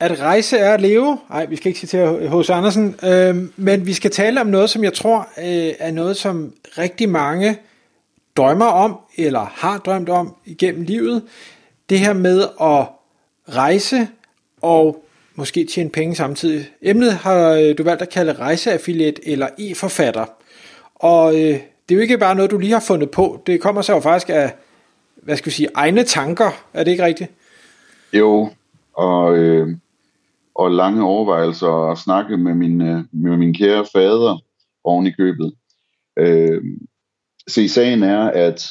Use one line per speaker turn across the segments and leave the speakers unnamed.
At rejse er at leve. Nej, vi skal ikke citere H.C. Andersen. Øh, men vi skal tale om noget, som jeg tror øh, er noget, som rigtig mange drømmer om, eller har drømt om igennem livet. Det her med at rejse og måske tjene penge samtidig. Emnet har øh, du valgt at kalde rejseaffiliate eller e-forfatter. Og øh, det er jo ikke bare noget, du lige har fundet på. Det kommer så jo faktisk af, hvad skal vi sige, egne tanker. Er det ikke rigtigt?
Jo, og, øh, og lange overvejelser og snakke med min, øh, med min kære fader oven i købet. Øh, se, sagen er, at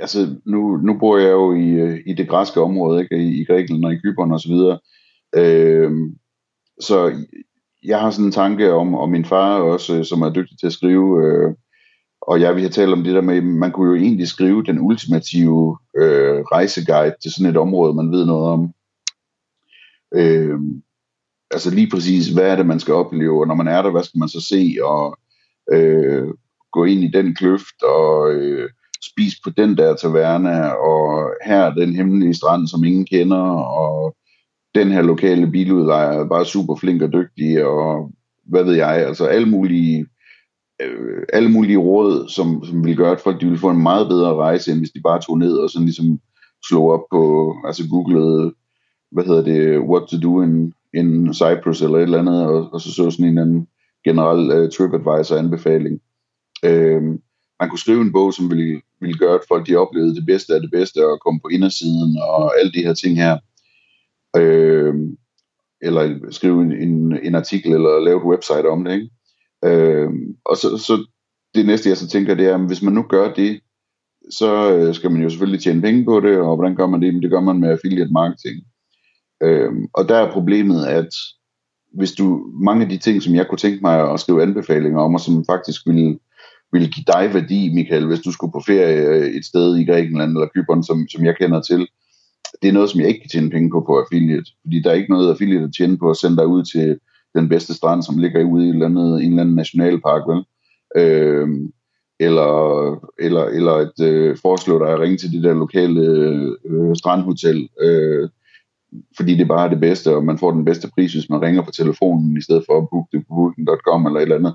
altså, nu, nu bor jeg jo i, øh, i det græske område, ikke? I, i Grækenland og i Kypern og så videre. Øh, så jeg har sådan en tanke om, og min far også, øh, som er dygtig til at skrive, øh, og jeg vi har talt om det der med, man kunne jo egentlig skrive den ultimative øh, rejseguide til sådan et område, man ved noget om. Øh, altså lige præcis, hvad er det, man skal opleve, og når man er der, hvad skal man så se, og øh, gå ind i den kløft, og øh, spise på den der taverne, og her er den hemmelige strand, som ingen kender, og den her lokale biludlejer er bare super flink og dygtig, og hvad ved jeg, altså alle mulige øh, alle mulige råd, som, som vil gøre, at folk de ville få en meget bedre rejse, end hvis de bare tog ned og sådan ligesom slog op på, altså googlede, hvad hedder det, what to do in, in Cyprus eller et eller andet, og, og så så sådan en anden generel uh, TripAdvisor-anbefaling. Øh, øhm, man kunne skrive en bog, som ville, ville gøre, at folk de oplevede det bedste af det bedste, og komme på indersiden, og alle de her ting her. Øh, eller skrive en, en, en artikel, eller lave et website om det, ikke? Øh, og så, så det næste, jeg så tænker, det er, at hvis man nu gør det, så øh, skal man jo selvfølgelig tjene penge på det, og hvordan gør man det? Men det gør man med affiliate marketing. Øh, og der er problemet, at hvis du, mange af de ting, som jeg kunne tænke mig at skrive anbefalinger om, og som faktisk ville, ville give dig værdi, Michael, hvis du skulle på ferie øh, et sted i Grækenland eller Kypern, som, som jeg kender til, det er noget, som jeg ikke kan tjene penge på på affiliate. Fordi der er ikke noget affiliate at tjene på at sende dig ud til den bedste strand, som ligger ude i et eller andet, en eller anden nationalpark, vel? Øh, eller, eller, eller et øh, foreslå dig at ringe til det der lokale øh, strandhotel, øh, fordi det bare er det bedste, og man får den bedste pris, hvis man ringer på telefonen, i stedet for at booke det på booking.com eller et eller andet.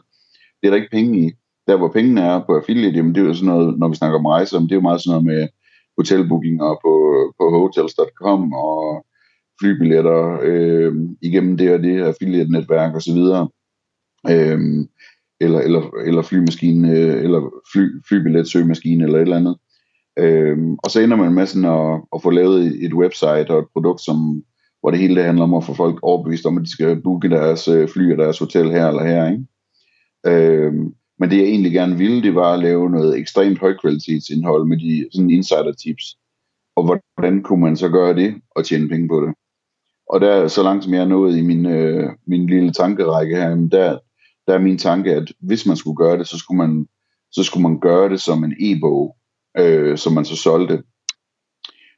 Det er der ikke penge i. Der, hvor pengene er på affiliate, jamen, det er jo sådan noget, når vi snakker om rejser, det er jo meget sådan noget med hotelbookinger på, på hotels.com og flybilletter øh, igennem det og det affiliate-netværk og så videre. Øh, eller, eller, eller flymaskine, øh, eller fly, flybilletsøgemaskine eller et eller andet. Øhm, og så ender man med sådan at, at få lavet et website og et produkt, som, hvor det hele det handler om at få folk overbevist om, at de skal booke deres øh, fly og deres hotel her eller her. Ikke? Øhm, men det jeg egentlig gerne ville, det var at lave noget ekstremt højkvalitetsindhold med de sådan insider tips. Og hvordan kunne man så gøre det og tjene penge på det? Og der, så langt som jeg er nået i min, øh, min lille tankerække her, der, der er min tanke, at hvis man skulle gøre det, så skulle man, så skulle man gøre det som en e-bog, øh, som man så solgte.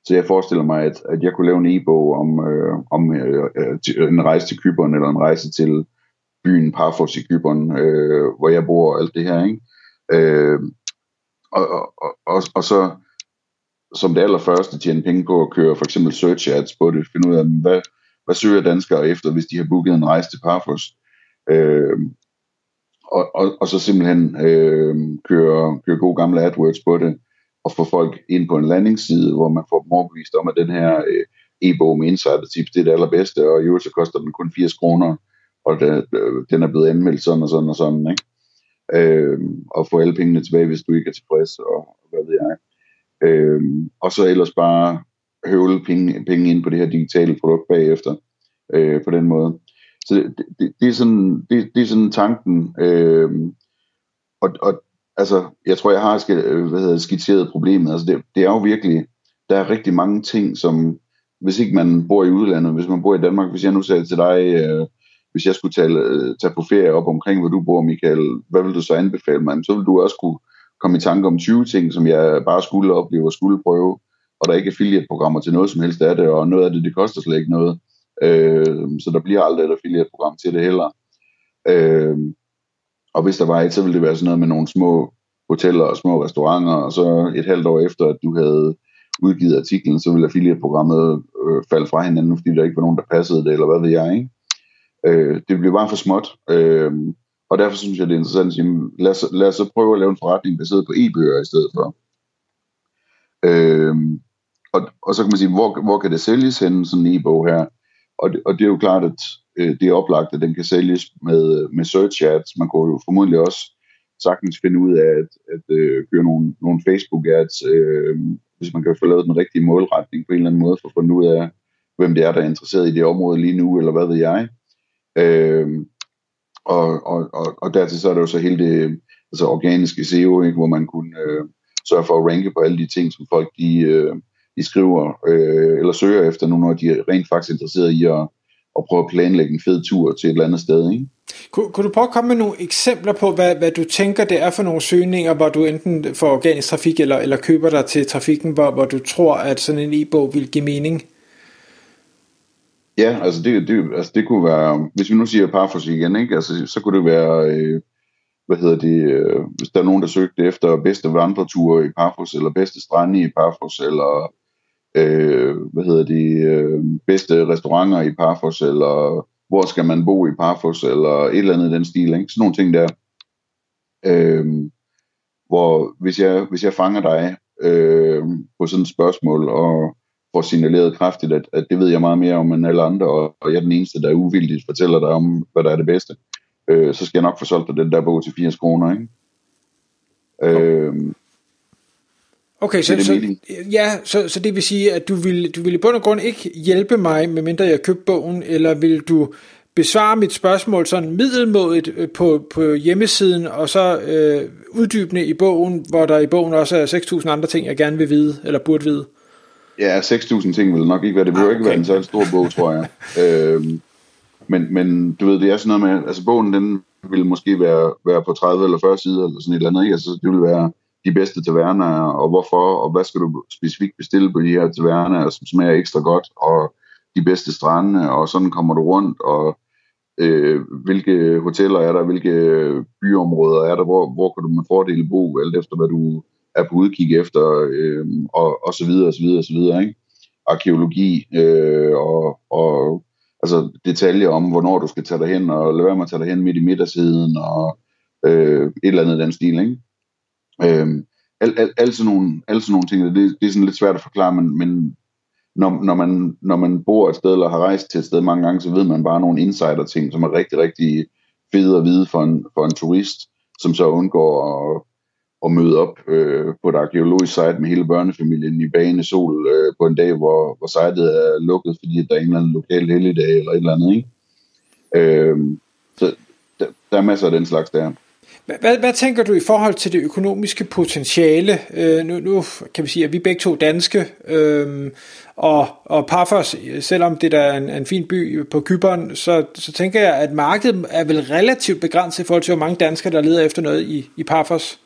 Så jeg forestiller mig, at, at jeg kunne lave en e-bog om, øh, om øh, øh en rejse til Kyberen, eller en rejse til byen Parfos i Kyberen, øh, hvor jeg bor og alt det her. Ikke? Øh, og, og, og, og så som det allerførste tjene penge på at køre for eksempel search ads på det, finde ud af, hvad, hvad søger danskere efter, hvis de har booket en rejse til Parfos. Øh, og, og, og så simpelthen øh, køre, køre gode gamle AdWords på det, og få folk ind på en landingsside, hvor man får dem overbevist om, at den her øh, e-bog med insider tips, det er det allerbedste, og i øvrigt så koster den kun 80 kroner, og den, øh, den er blevet anmeldt sådan og sådan og sådan, ikke? Øh, og få alle pengene tilbage, hvis du ikke er tilfreds, og, og hvad ved jeg. Øh, og så ellers bare høvle penge, penge ind på det her digitale produkt bagefter, øh, på den måde. Så det, det, det, er, sådan, det, det er sådan tanken, øh, og, og altså, jeg tror, jeg har øh, hvad hedder, skitseret problemet, altså det, det er jo virkelig, der er rigtig mange ting, som, hvis ikke man bor i udlandet, hvis man bor i Danmark, hvis jeg nu sagde til dig, øh, hvis jeg skulle tage, øh, tage på ferie op omkring, hvor du bor, Michael, hvad vil du så anbefale mig? Så vil du også kunne komme i tanke om 20 ting, som jeg bare skulle opleve og skulle prøve, og der er ikke affiliate-programmer til noget som helst af det, og noget af det, det koster slet ikke noget. Øh, så der bliver aldrig et affiliate-program til det heller. Øh, og hvis der var et, så ville det være sådan noget med nogle små hoteller og små restauranter, og så et halvt år efter, at du havde udgivet artiklen, så ville affiliate-programmet øh, falde fra hinanden, fordi der ikke var nogen, der passede det, eller hvad ved jeg, ikke? Øh, det blev bare for småt, øh, og derfor synes jeg, det er interessant at sige, lad os, lad os så prøve at lave en forretning baseret på e-bøger i stedet for. Øh, og, og så kan man sige, hvor, hvor kan det sælges hen, sådan en e-bog her? Og det, og det er jo klart, at øh, det er oplagt, at den kan sælges med, øh, med search ads. Man kunne jo formodentlig også sagtens finde ud af at, at øh, køre nogle, nogle Facebook ads, øh, hvis man kan få lavet den rigtige målretning på en eller anden måde, for at finde ud af, hvem det er, der er interesseret i det område lige nu, eller hvad ved jeg. Øh, og, og, og, og dertil så er der jo så hele det altså organiske SEO, ikke, hvor man kunne øh, sørge for at ranke på alle de ting, som folk de, øh, de skriver øh, eller søger efter nu, når de er rent faktisk interesseret i at, at prøve at planlægge en fed tur til et eller andet sted. Ikke?
Kunne, kunne du prøve at komme med nogle eksempler på, hvad, hvad du tænker, det er for nogle søgninger, hvor du enten får organisk trafik, eller, eller køber dig til trafikken, hvor, hvor du tror, at sådan en e-bog vil give mening?
Ja, altså det, det, altså det kunne være, hvis vi nu siger Parfos igen, ikke? Altså, så kunne det være, øh, hvad hedder det, øh, hvis der er nogen, der søgte efter bedste vandreture i Parfos, eller bedste strande i Parfos, eller øh, hvad hedder det, øh, bedste restauranter i Parfos, eller hvor skal man bo i Parfos, eller et eller andet i den stil, ikke? sådan nogle ting der. Øh, hvor hvis jeg, hvis jeg fanger dig øh, på sådan et spørgsmål, og får signaleret kraftigt, at, at det ved jeg meget mere om end alle andre, og, og jeg er den eneste, der uvildigt fortæller dig om, hvad der er det bedste, øh, så skal jeg nok få solgt dig den der bog til 80 kroner, ikke? Øh,
Okay, så, så, ja, så, så det vil sige, at du vil, du vil i bund og grund ikke hjælpe mig, medmindre jeg købte bogen, eller vil du besvare mit spørgsmål sådan middelmådigt øh, på, på hjemmesiden, og så øh, uddybende i bogen, hvor der i bogen også er 6.000 andre ting, jeg gerne vil vide, eller burde vide?
Ja, 6.000 ting vil nok ikke være, det vil ah, okay. ikke være en så stor bog, tror jeg. øhm, men, men du ved, det er sådan noget med, altså bogen, den vil måske være, være på 30 eller 40 sider, eller sådan et eller andet, ikke? Altså, det vil være de bedste taverner, og hvorfor, og hvad skal du specifikt bestille på de her taverner, som smager ekstra godt, og de bedste strande, og sådan kommer du rundt, og øh, hvilke hoteller er der, hvilke byområder er der, hvor, hvor kan du med fordel bo, alt efter hvad du er på udkig efter, øh, og, og så videre, og så videre, og så videre, ikke? Arkeologi, øh, og, og altså detaljer om, hvornår du skal tage dig hen, og lad være med at tage dig hen midt i middagsiden, og øh, et eller andet den stil, ikke? Øh, alle al, al sådan nogle, al sådan nogle ting, det, det er sådan lidt svært at forklare, men, men når, når, man, når man bor et sted, eller har rejst til et sted mange gange, så ved man bare nogle insider-ting, som er rigtig, rigtig fede at vide for en, for en turist, som så undgår at, at møde op øh, på et arkeologisk site med hele børnefamilien i bagende sol øh, på en dag, hvor, hvor sitet er lukket, fordi der er en eller anden lokal helligdag eller et eller andet. Ikke? Øh, så der, der er masser af den slags der.
Hvad, hvad tænker du i forhold til det økonomiske potentiale? Øh, nu, nu kan vi sige, at vi er begge to danske, øh, og, og Paphos, selvom det der er en, en fin by på Kyberen, så, så tænker jeg, at markedet er vel relativt begrænset i forhold til, hvor mange danskere, der leder efter noget i, i Paphos.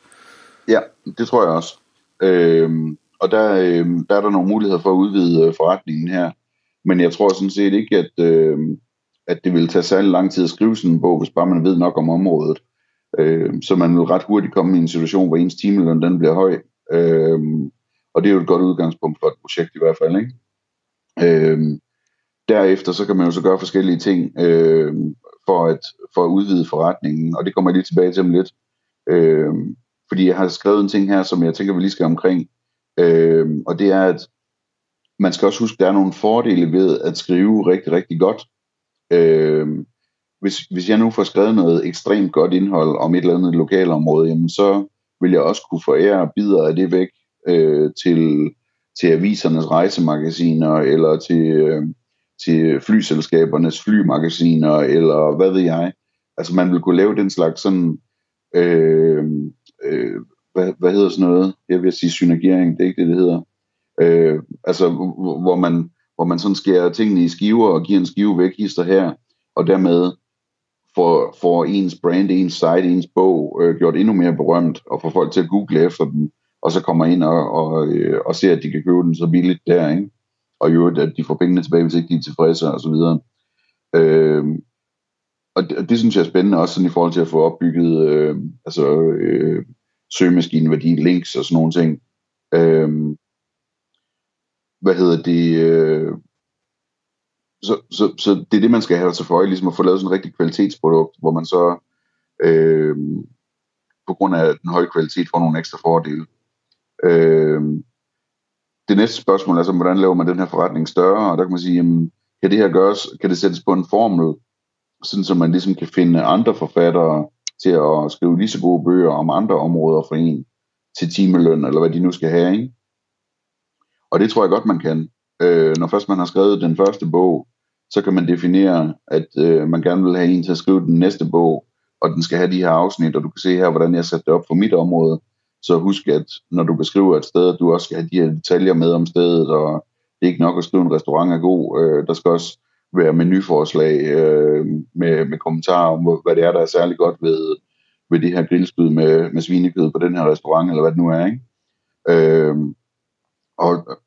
Ja, det tror jeg også. Øh, og der, øh, der er der nogle muligheder for at udvide øh, forretningen her. Men jeg tror sådan set ikke, at, øh, at det vil tage særlig lang tid at skrive sådan en bog, hvis bare man ved nok om området. Øh, så man vil ret hurtigt komme i en situation, hvor ens timeløn den bliver høj. Øh, og det er jo et godt udgangspunkt for et projekt i hvert fald. Ikke? Øh, derefter så kan man jo så gøre forskellige ting øh, for, at, for at udvide forretningen, og det kommer jeg lige tilbage til om lidt. Øh, fordi jeg har skrevet en ting her, som jeg tænker, vi lige skal omkring, øh, og det er, at man skal også huske, at der er nogle fordele ved at skrive rigtig, rigtig godt. Øh, hvis, hvis jeg nu får skrevet noget ekstremt godt indhold om et eller andet lokalområde, jamen så vil jeg også kunne forære bidder af det væk øh, til, til avisernes rejsemagasiner, eller til, øh, til flyselskabernes flymagasiner, eller hvad ved jeg. Altså man vil kunne lave den slags sådan, øh, øh, hvad, hvad hedder sådan noget? Jeg vil sige synergering, det er ikke det, det hedder. Øh, altså hvor man, hvor man sådan skærer tingene i skiver og giver en skive væk hister her, og dermed får, får ens brand, ens site, ens bog øh, gjort endnu mere berømt, og får folk til at google efter den, og så kommer ind og, og, øh, og ser, at de kan købe den så billigt der, ikke? og jo, at de får pengene tilbage, hvis ikke de er tilfredse, og så videre. Øh, og det, det synes jeg er spændende, også sådan i forhold til at få opbygget øh, altså, øh, søgemaskineværdi, links og sådan nogle ting. Øh, hvad hedder det? Øh, så, så, så det er det, man skal have til for ligesom at få lavet sådan en rigtig kvalitetsprodukt, hvor man så øh, på grund af den høje kvalitet får nogle ekstra fordele. Øh, det næste spørgsmål er så, hvordan laver man den her forretning større? Og der kan man sige, jamen, kan det her gøres, kan det sættes på en formel, sådan så man ligesom kan finde andre forfattere til at skrive lige så gode bøger om andre områder for en til timeløn, eller hvad de nu skal have, ikke? Og det tror jeg godt, man kan. Øh, når først man har skrevet den første bog, så kan man definere, at øh, man gerne vil have en til at skrive den næste bog, og den skal have de her afsnit, og du kan se her, hvordan jeg satte det op for mit område. Så husk, at når du beskriver et sted, at du også skal have de her detaljer med om stedet, og det er ikke nok at skrive en restaurant er god. Øh, der skal også være menuforslag øh, med, med kommentarer om, hvad det er, der er særlig godt ved, ved det her grillspyd med, med svinekød på den her restaurant, eller hvad det nu er. Ikke? Øh, og,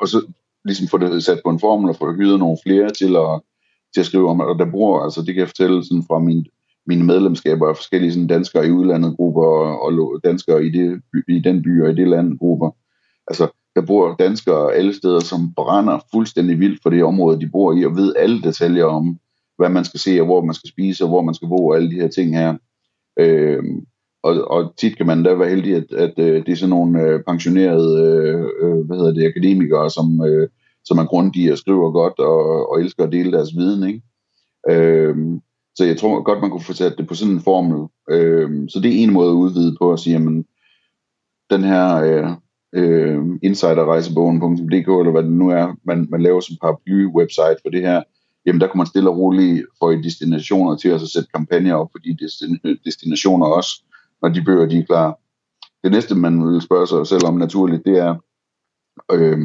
og så ligesom få det sat på en formel og få hyret nogle flere til at, til at skrive om, og der bruger, altså det kan jeg fortælle sådan fra min, mine medlemskaber af forskellige sådan danskere i udlandet grupper og, og danskere i, det, i den by og i det land grupper. Altså, der bor danskere alle steder, som brænder fuldstændig vildt for det område, de bor i, og ved alle detaljer om, hvad man skal se, og hvor man skal spise, og hvor man skal bo, og alle de her ting her. Øhm, og, og tit kan man da være heldig, at, at, at det er sådan nogle øh, pensionerede øh, øh, hvad hedder det, akademikere, som, øh, som er grundige og skriver godt og, og elsker at dele deres viden. Ikke? Øh, så jeg tror godt, man kunne få sat det på sådan en formel. Øh, så det er en måde at udvide på at sige, jamen, den her øh, øh, insiderrejsebogen.dk, eller hvad det nu er, man, man laver som paraply-website for det her, jamen der kunne man stille og roligt få i destinationer til at så sætte kampagner op for de destinationer også, når de bøger de er klar. Det næste, man vil spørge sig selv om naturligt, det er, øh,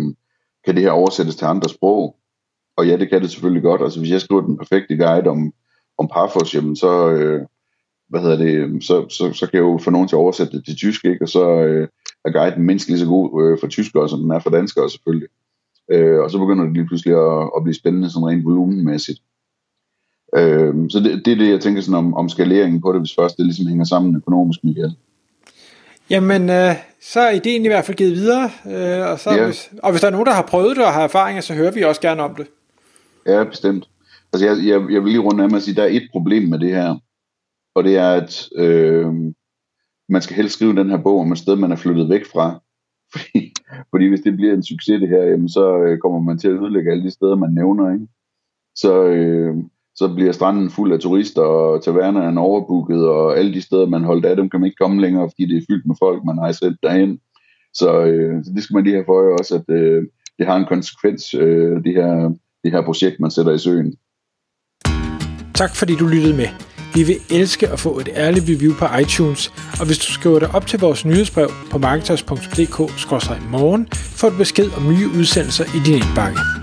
kan det her oversættes til andre sprog? Og ja, det kan det selvfølgelig godt. Altså hvis jeg skriver den perfekte guide om, om Parfors, jamen så, øh, hvad hedder det, så, så, så kan jeg jo få nogen til at oversætte det til tysk, ikke? og så øh, er guiden mindst lige så god øh, for tyskere, som den er for danskere selvfølgelig. Øh, og så begynder det lige pludselig at, at blive spændende sådan rent volumenmæssigt. Øh, så det, det er det, jeg tænker sådan om, om skaleringen på det, hvis først det ligesom hænger sammen økonomisk, Michael.
Jamen, øh, så er ideen i hvert fald givet videre, øh, og, så, ja. hvis, og hvis der er nogen, der har prøvet det og har erfaringer, så hører vi også gerne om det.
Ja, bestemt. Altså, jeg, jeg, jeg vil lige runde af med at sige, at der er et problem med det her, og det er, at øh, man skal helst skrive den her bog om et sted, man er flyttet væk fra. Fordi, fordi hvis det bliver en succes det her, jamen, så øh, kommer man til at ødelægge alle de steder, man nævner. Ikke? Så, øh, så bliver stranden fuld af turister, og tavernerne er overbooket, og alle de steder, man holdt af dem, kan man ikke komme længere, fordi det er fyldt med folk, man har sendt derhen. Så, øh, så det skal man lige have for øje også, at øh, det har en konsekvens, øh, det, her, det her projekt, man sætter i søen.
Tak fordi du lyttede med. Vi vil elske at få et ærligt review på iTunes, og hvis du skriver dig op til vores nyhedsbrev på marketers.dk-morgen, får du besked om nye udsendelser i din indbakke.